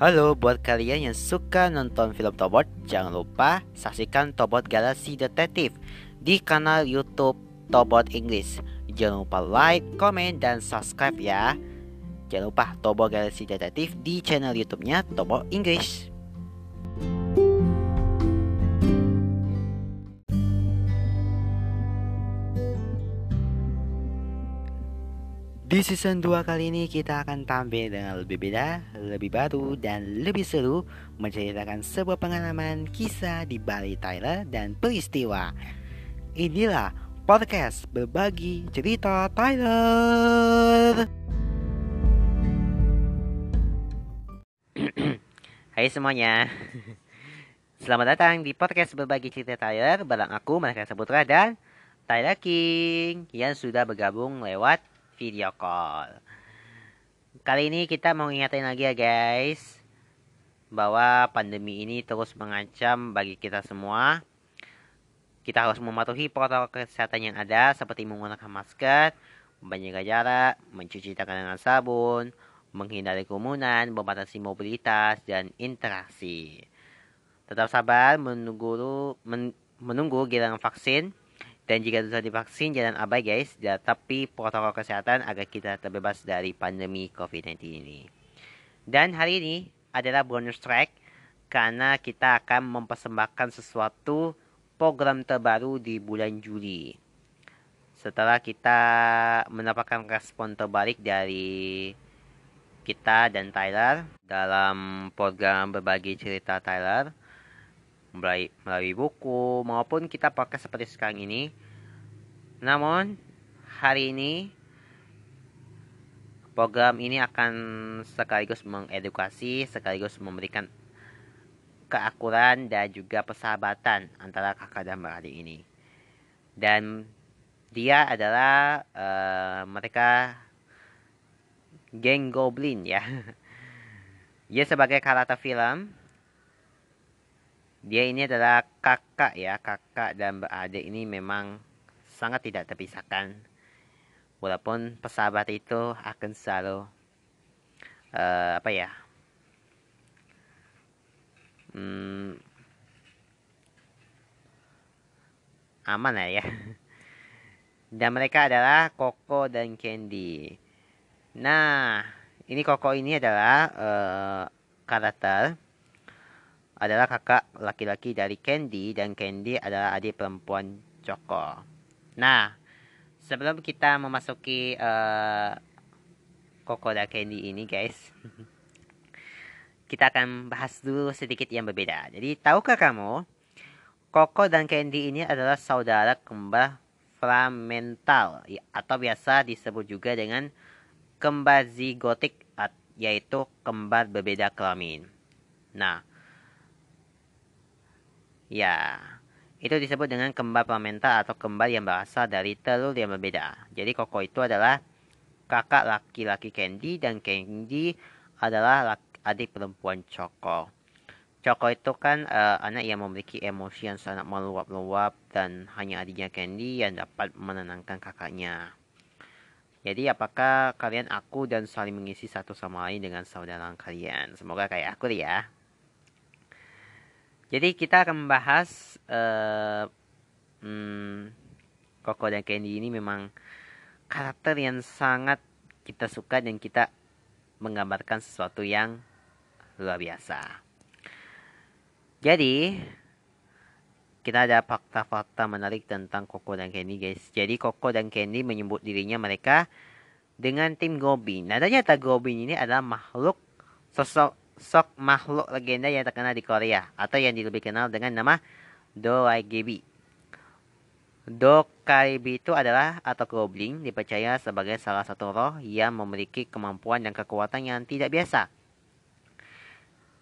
Halo buat kalian yang suka nonton film Tobot, jangan lupa saksikan Tobot Galaxy Detective di kanal YouTube Tobot English. Jangan lupa like, komen, dan subscribe ya. Jangan lupa Tobot Galaxy Detective di channel YouTube-nya Tobot English. Di season 2 kali ini kita akan tampil dengan lebih beda, lebih baru, dan lebih seru Menceritakan sebuah pengalaman kisah di Bali Tyler dan peristiwa. Inilah podcast berbagi cerita Tyler Hai semuanya. Selamat datang di podcast berbagi cerita Tyler Barang aku, Mereka Saputra dan Tyler King Yang sudah bergabung lewat video call. Kali ini kita mau ingatin lagi ya guys bahwa pandemi ini terus mengancam bagi kita semua. Kita harus mematuhi protokol kesehatan yang ada seperti menggunakan masker, menjaga jarak, mencuci tangan dengan sabun, menghindari kerumunan, membatasi mobilitas dan interaksi. Tetap sabar menunggu menunggu giliran vaksin dan jika sudah divaksin, jangan abai guys, tapi protokol kesehatan agar kita terbebas dari pandemi COVID-19 ini. Dan hari ini adalah bonus track karena kita akan mempersembahkan sesuatu program terbaru di bulan Juli. Setelah kita mendapatkan respon terbalik dari kita dan Tyler dalam program berbagi cerita Tyler, melalui, melalui buku maupun kita pakai seperti sekarang ini. Namun hari ini program ini akan sekaligus mengedukasi, sekaligus memberikan keakuran dan juga persahabatan antara kakak dan beradik ini. Dan dia adalah uh, mereka geng goblin ya. Dia sebagai karakter film dia ini adalah kakak ya kakak dan beradik ini memang sangat tidak terpisahkan. Walaupun pesahabat itu akan selalu uh, apa ya hmm, aman lah ya. Dan mereka adalah Koko dan Candy. Nah ini Koko ini adalah uh, karakter adalah kakak laki-laki dari Candy dan Candy adalah adik perempuan Joko. Nah, sebelum kita memasuki uh, Koko dan Candy ini, guys, kita akan bahas dulu sedikit yang berbeda. Jadi, tahukah kamu, Koko dan Candy ini adalah saudara kembar fragmental atau biasa disebut juga dengan kembar zigotik yaitu kembar berbeda kelamin. Nah, Ya, itu disebut dengan kembar plamenta atau kembar yang berasal dari telur yang berbeda. Jadi Koko itu adalah kakak laki-laki Candy dan Candy adalah adik perempuan Choco. Choco itu kan uh, anak yang memiliki emosi yang sangat meluap-luap dan hanya adiknya Candy yang dapat menenangkan kakaknya. Jadi apakah kalian aku dan saling mengisi satu sama lain dengan saudara kalian? Semoga kayak aku ya. Jadi kita akan membahas uh, hmm, Koko dan Candy ini memang karakter yang sangat kita suka dan kita menggambarkan sesuatu yang luar biasa. Jadi kita ada fakta-fakta menarik tentang Koko dan Candy guys. Jadi Koko dan Candy menyebut dirinya mereka dengan tim Goblin. Nah ternyata Goblin ini adalah makhluk sosok sok makhluk legenda yang terkenal di Korea atau yang lebih kenal dengan nama Doaigebi. Dokaibi itu adalah atau goblin dipercaya sebagai salah satu roh yang memiliki kemampuan dan kekuatan yang tidak biasa.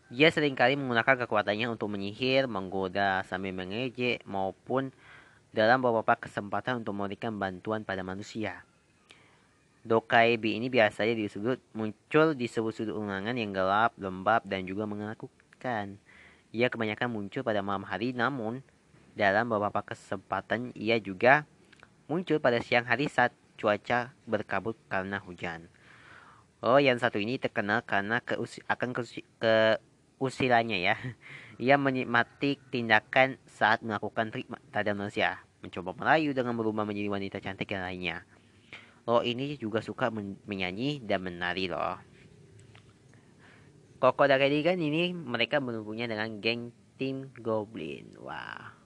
Dia sering kali menggunakan kekuatannya untuk menyihir, menggoda, sambil mengejek, maupun dalam beberapa kesempatan untuk memberikan bantuan pada manusia. Dokaibi ini biasanya disebut muncul di sebuah sudut ruangan yang gelap, lembab, dan juga menakutkan. Ia kebanyakan muncul pada malam hari, namun dalam beberapa kesempatan ia juga muncul pada siang hari saat cuaca berkabut karena hujan. Oh, yang satu ini terkenal karena keusi akan keusilannya ya. Ia menikmati tindakan saat melakukan trik pada manusia, mencoba merayu dengan berubah menjadi wanita cantik yang lainnya. Oh, ini juga suka menyanyi dan menari loh. Dan kan ini mereka menunggunya dengan geng tim Goblin. Wah.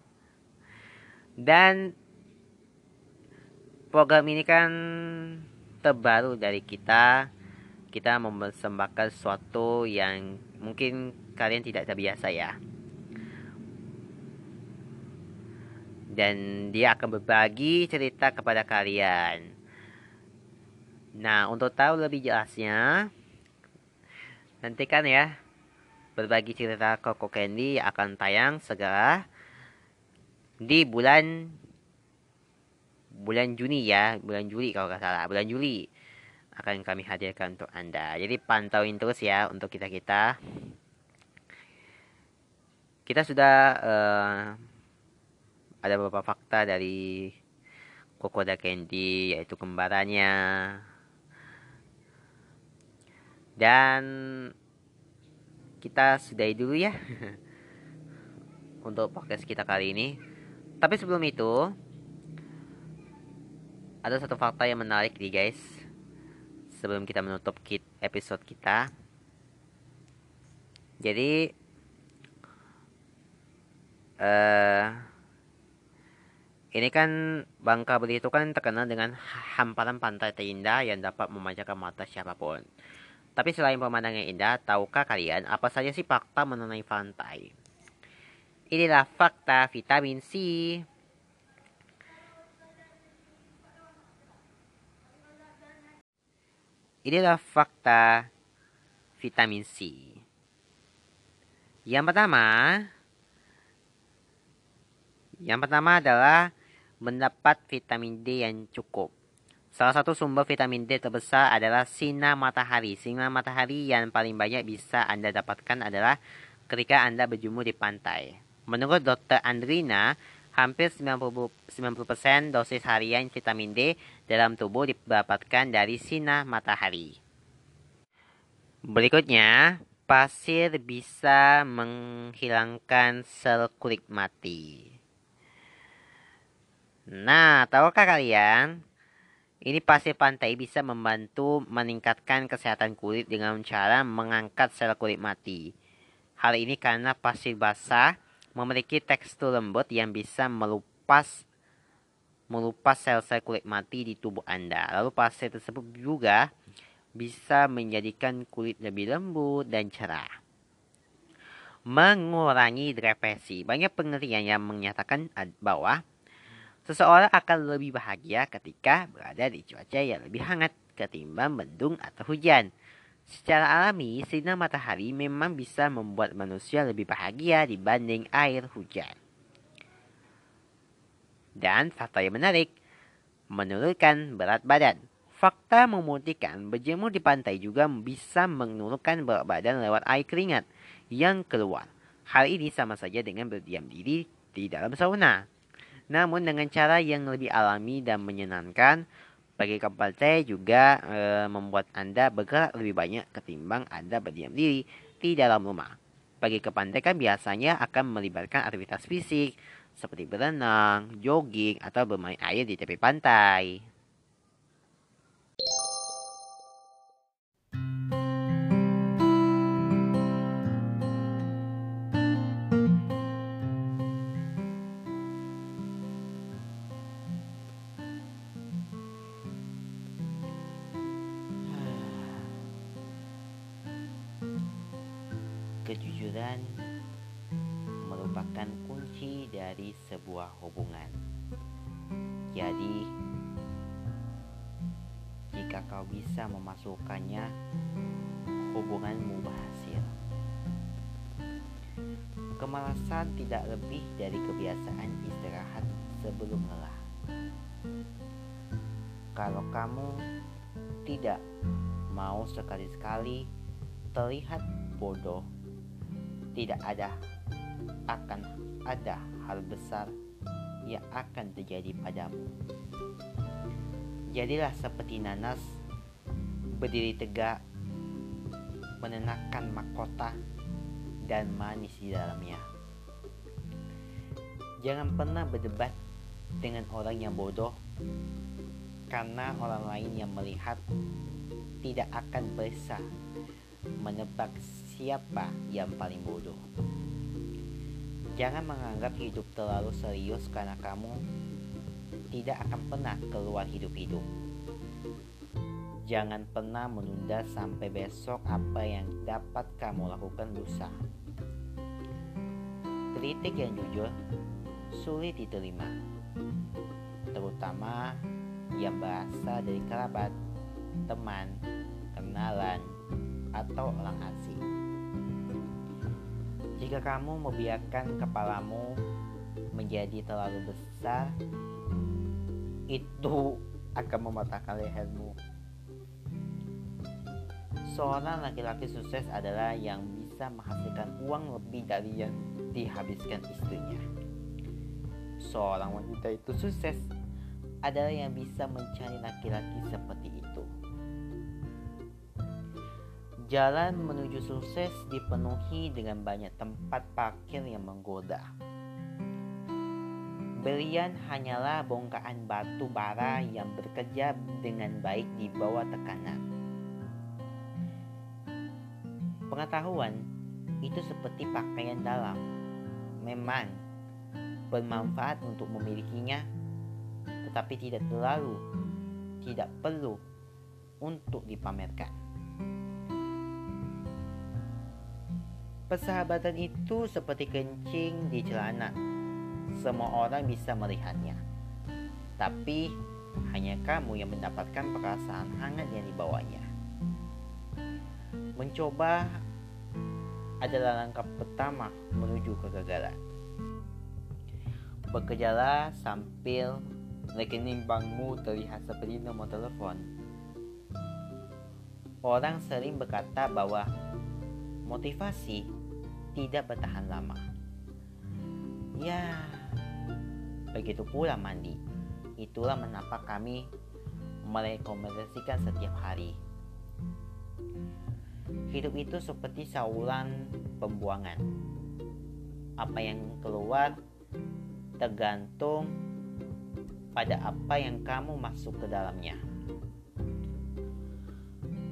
Dan program ini kan terbaru dari kita kita mempersembahkan sesuatu yang mungkin kalian tidak terbiasa ya. Dan dia akan berbagi cerita kepada kalian. Nah, untuk tahu lebih jelasnya, nantikan ya. Berbagi cerita Koko Candy akan tayang segera di bulan bulan Juni ya, bulan Juli kalau nggak salah, bulan Juli akan kami hadirkan untuk Anda. Jadi pantauin terus ya untuk kita-kita. Kita sudah uh, ada beberapa fakta dari Kokoda Candy yaitu kembarannya. Dan kita sudahi dulu ya untuk podcast kita kali ini. Tapi sebelum itu, ada satu fakta yang menarik nih guys sebelum kita menutup kit episode kita jadi uh, ini kan Bangka Belitung itu kan terkenal dengan hamparan pantai terindah yang dapat memanjakan mata siapa pun. Tapi selain pemandangan indah, tahukah kalian apa saja sih fakta mengenai pantai? Inilah fakta vitamin C. Inilah fakta vitamin C. Yang pertama, yang pertama adalah mendapat vitamin D yang cukup. Salah satu sumber vitamin D terbesar adalah sinar matahari. Sinar matahari yang paling banyak bisa Anda dapatkan adalah ketika Anda berjemur di pantai. Menurut Dr. Andrina, hampir 90%, 90% dosis harian vitamin D dalam tubuh didapatkan dari sinar matahari. Berikutnya, pasir bisa menghilangkan sel kulit mati. Nah, tahukah kalian? Ini pasir pantai bisa membantu meningkatkan kesehatan kulit dengan cara mengangkat sel kulit mati. Hal ini karena pasir basah memiliki tekstur lembut yang bisa melupas melupas sel-sel kulit mati di tubuh Anda. Lalu pasir tersebut juga bisa menjadikan kulit lebih lembut dan cerah. Mengurangi depresi. Banyak penelitian yang menyatakan bahwa seseorang akan lebih bahagia ketika berada di cuaca yang lebih hangat ketimbang mendung atau hujan. Secara alami, sinar matahari memang bisa membuat manusia lebih bahagia dibanding air hujan. Dan fakta yang menarik, menurunkan berat badan. Fakta membuktikan berjemur di pantai juga bisa menurunkan berat badan lewat air keringat yang keluar. Hal ini sama saja dengan berdiam diri di dalam sauna. Namun dengan cara yang lebih alami dan menyenangkan, bagi teh juga e, membuat Anda bergerak lebih banyak ketimbang Anda berdiam diri di dalam rumah. Bagi kan biasanya akan melibatkan aktivitas fisik seperti berenang, jogging, atau bermain air di tepi pantai. Hubungan. Jadi, jika kau bisa memasukkannya, hubunganmu berhasil. Kemalasan tidak lebih dari kebiasaan istirahat sebelum lelah. Kalau kamu tidak mau sekali-sekali terlihat bodoh tidak ada akan ada hal besar yang akan terjadi padamu. Jadilah seperti nanas berdiri tegak, menenangkan mahkota dan manis di dalamnya. Jangan pernah berdebat dengan orang yang bodoh, karena orang lain yang melihat tidak akan bisa menebak siapa yang paling bodoh. Jangan menganggap hidup terlalu serius karena kamu tidak akan pernah keluar hidup-hidup. Jangan pernah menunda sampai besok apa yang dapat kamu lakukan lusa. Kritik yang jujur sulit diterima, terutama yang berasal dari kerabat, teman, kenalan, atau orang asing. Jika kamu membiarkan kepalamu menjadi terlalu besar, itu akan mematahkan lehermu. Seorang laki-laki sukses adalah yang bisa menghasilkan uang lebih dari yang dihabiskan istrinya. Seorang wanita itu sukses adalah yang bisa mencari laki-laki seperti Jalan menuju sukses dipenuhi dengan banyak tempat parkir yang menggoda Belian hanyalah bongkahan batu bara yang bekerja dengan baik di bawah tekanan. Pengetahuan itu seperti pakaian dalam. Memang bermanfaat untuk memilikinya, tetapi tidak terlalu, tidak perlu untuk dipamerkan. Persahabatan itu seperti kencing di celana semua orang bisa melihatnya. Tapi hanya kamu yang mendapatkan perasaan hangat yang dibawanya. Mencoba adalah langkah pertama menuju kegagalan. Bekerjalah sambil rekening bankmu terlihat seperti nomor telepon. Orang sering berkata bahwa motivasi tidak bertahan lama. Ya, Begitu pula mandi. Itulah mengapa kami merekomendasikan setiap hari. Hidup itu seperti saluran pembuangan. Apa yang keluar tergantung pada apa yang kamu masuk ke dalamnya.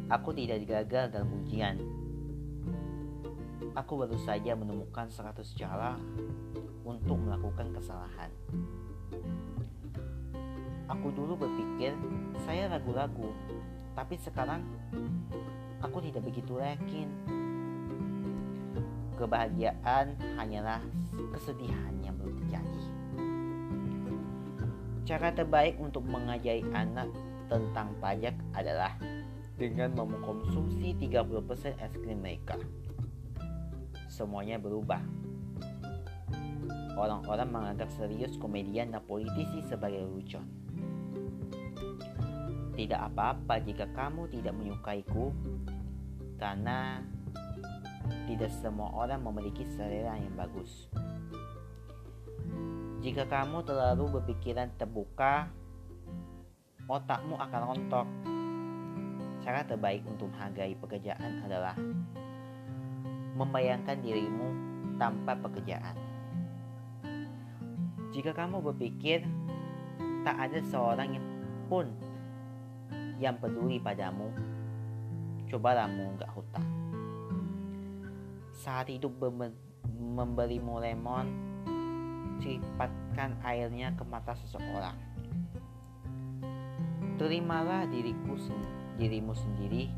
Aku tidak gagal dalam ujian. Aku baru saja menemukan 100 cara untuk melakukan kesalahan. Aku dulu berpikir saya ragu-ragu, tapi sekarang aku tidak begitu yakin. Kebahagiaan hanyalah kesedihan yang belum terjadi. Cara terbaik untuk mengajari anak tentang pajak adalah dengan mengkonsumsi 30% es krim mereka. Semuanya berubah orang-orang menganggap serius komedian dan politisi sebagai lucu. Tidak apa-apa jika kamu tidak menyukaiku, karena tidak semua orang memiliki selera yang bagus. Jika kamu terlalu berpikiran terbuka, otakmu akan rontok. Cara terbaik untuk menghargai pekerjaan adalah membayangkan dirimu tanpa pekerjaan. Jika kamu berpikir tak ada seorang yang pun yang peduli padamu, cobalah mengunggah hutang. Saat hidup memberimu lemon, celipatkan airnya ke mata seseorang. Terimalah diriku dirimu sendiri,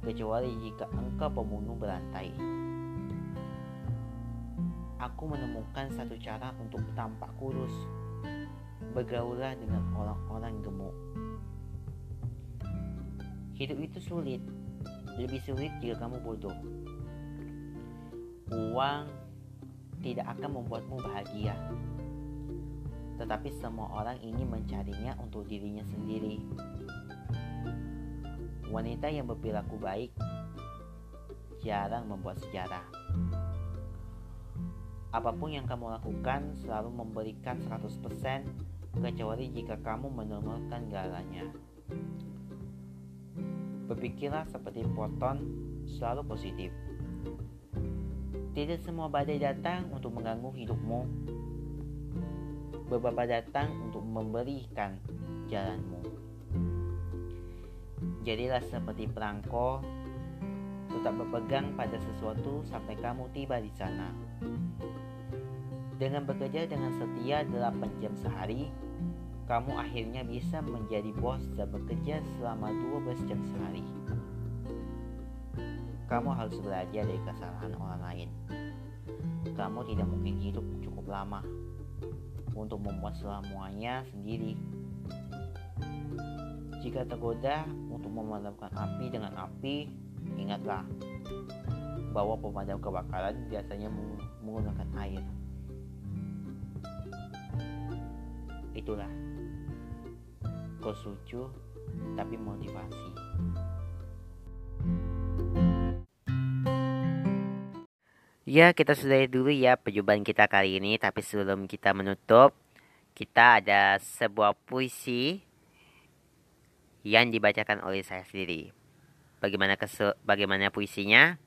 kecuali jika engkau pembunuh berantai aku menemukan satu cara untuk tampak kurus. Bergaulah dengan orang-orang gemuk. Hidup itu sulit, lebih sulit jika kamu bodoh. Uang tidak akan membuatmu bahagia, tetapi semua orang ingin mencarinya untuk dirinya sendiri. Wanita yang berperilaku baik jarang membuat sejarah. Apa pun yang kamu lakukan selalu memberikan 100% kecuali jika kamu menurunkan galanya. Berpikirlah seperti proton selalu positif. Tidak semua badai datang untuk mengganggu hidupmu. Beberapa datang untuk memberikan jalanmu. Jadilah seperti perangko, tetap berpegang pada sesuatu sampai kamu tiba di sana. Dengan bekerja dengan setia 8 jam sehari, kamu akhirnya bisa menjadi bos dan bekerja selama 12 jam sehari. Kamu harus belajar dari kesalahan orang lain. Kamu tidak mungkin hidup cukup lama untuk membuat semuanya sendiri. Jika tergoda untuk memadamkan api dengan api, ingatlah bahwa pemadam kebakaran biasanya menggunakan air. Itulah Kosucu tapi motivasi. Ya, kita sudahi dulu ya perjumpaan kita kali ini. Tapi sebelum kita menutup, kita ada sebuah puisi yang dibacakan oleh saya sendiri. Bagaimana kesu bagaimana puisinya?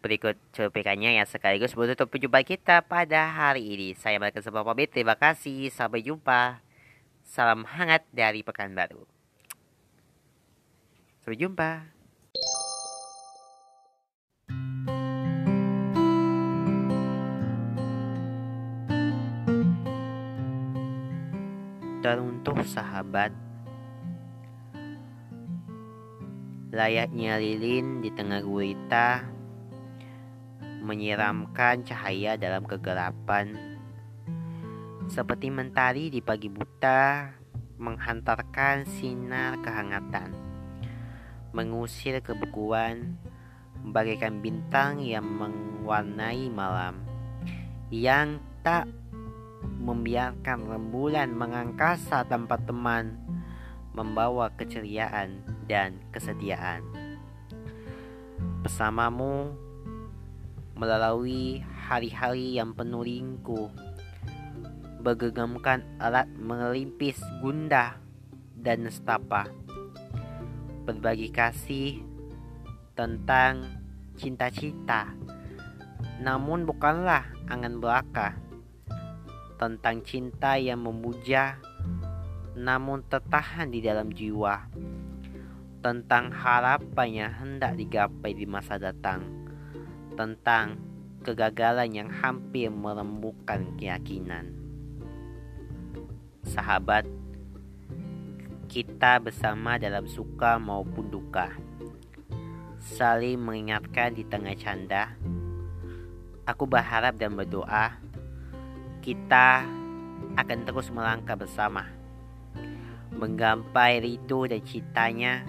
Berikut cuplikannya yang sekaligus menutup perjumpaan kita pada hari ini. Saya Sebuah pamit. Terima kasih. Sampai jumpa. Salam hangat dari Pekanbaru. Sampai jumpa. Dan untuk sahabat, layaknya lilin di tengah gurita, menyiramkan cahaya dalam kegelapan. Seperti mentari di pagi buta menghantarkan sinar kehangatan, mengusir kebekuan, bagaikan bintang yang mewarnai malam, yang tak membiarkan rembulan mengangkasa tanpa teman, membawa keceriaan dan kesetiaan. Bersamamu melalui hari-hari yang penuh ringkuh, bergegamkan alat mengelimpis gundah dan nestapa. Berbagi kasih tentang cinta-cinta, namun bukanlah angan belaka. Tentang cinta yang memuja, namun tertahan di dalam jiwa. Tentang harapan yang hendak digapai di masa datang. Tentang kegagalan yang hampir merembukan keyakinan sahabat, kita bersama dalam suka maupun duka, saling mengingatkan di tengah canda. Aku berharap dan berdoa kita akan terus melangkah bersama, menggapai rindu dan cintanya,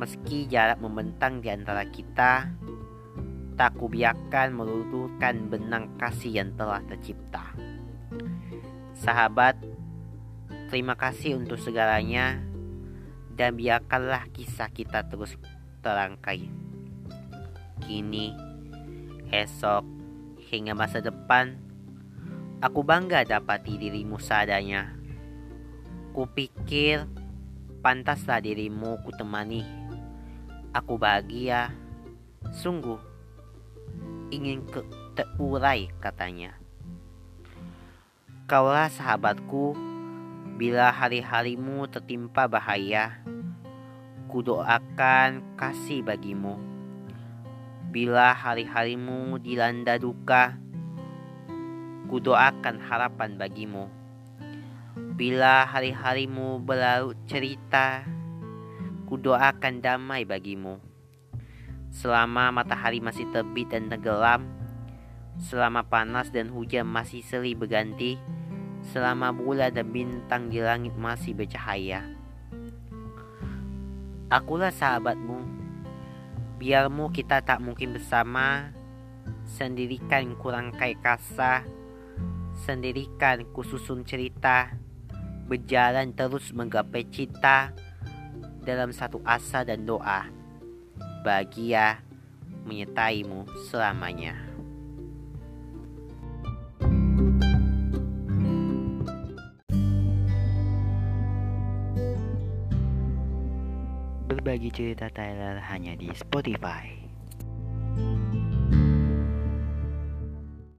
meski jarak membentang di antara kita. Tak kubiarkan meluluhkan benang kasih yang telah tercipta. Sahabat, Terima kasih untuk segalanya dan biarkanlah kisah kita terus terangkai. Kini, esok, hingga masa depan, aku bangga dapati dirimu seadanya. Kupikir pantaslah dirimu kutemani. Aku bahagia, sungguh ingin ke terurai katanya. Kaulah sahabatku Bila hari-harimu tertimpa bahaya, kudoakan kasih bagimu. Bila hari-harimu dilanda duka, kudoakan harapan bagimu. Bila hari-harimu berlarut cerita, kudoakan damai bagimu. Selama matahari masih terbit dan tenggelam, selama panas dan hujan masih seri berganti, selama bulan dan bintang di langit masih bercahaya. Akulah sahabatmu, biarmu kita tak mungkin bersama, sendirikan kurangkai kasa, sendirikan kususun cerita, berjalan terus menggapai cita dalam satu asa dan doa. Bahagia menyertaimu selamanya. Berbagi cerita Tyler hanya di Spotify.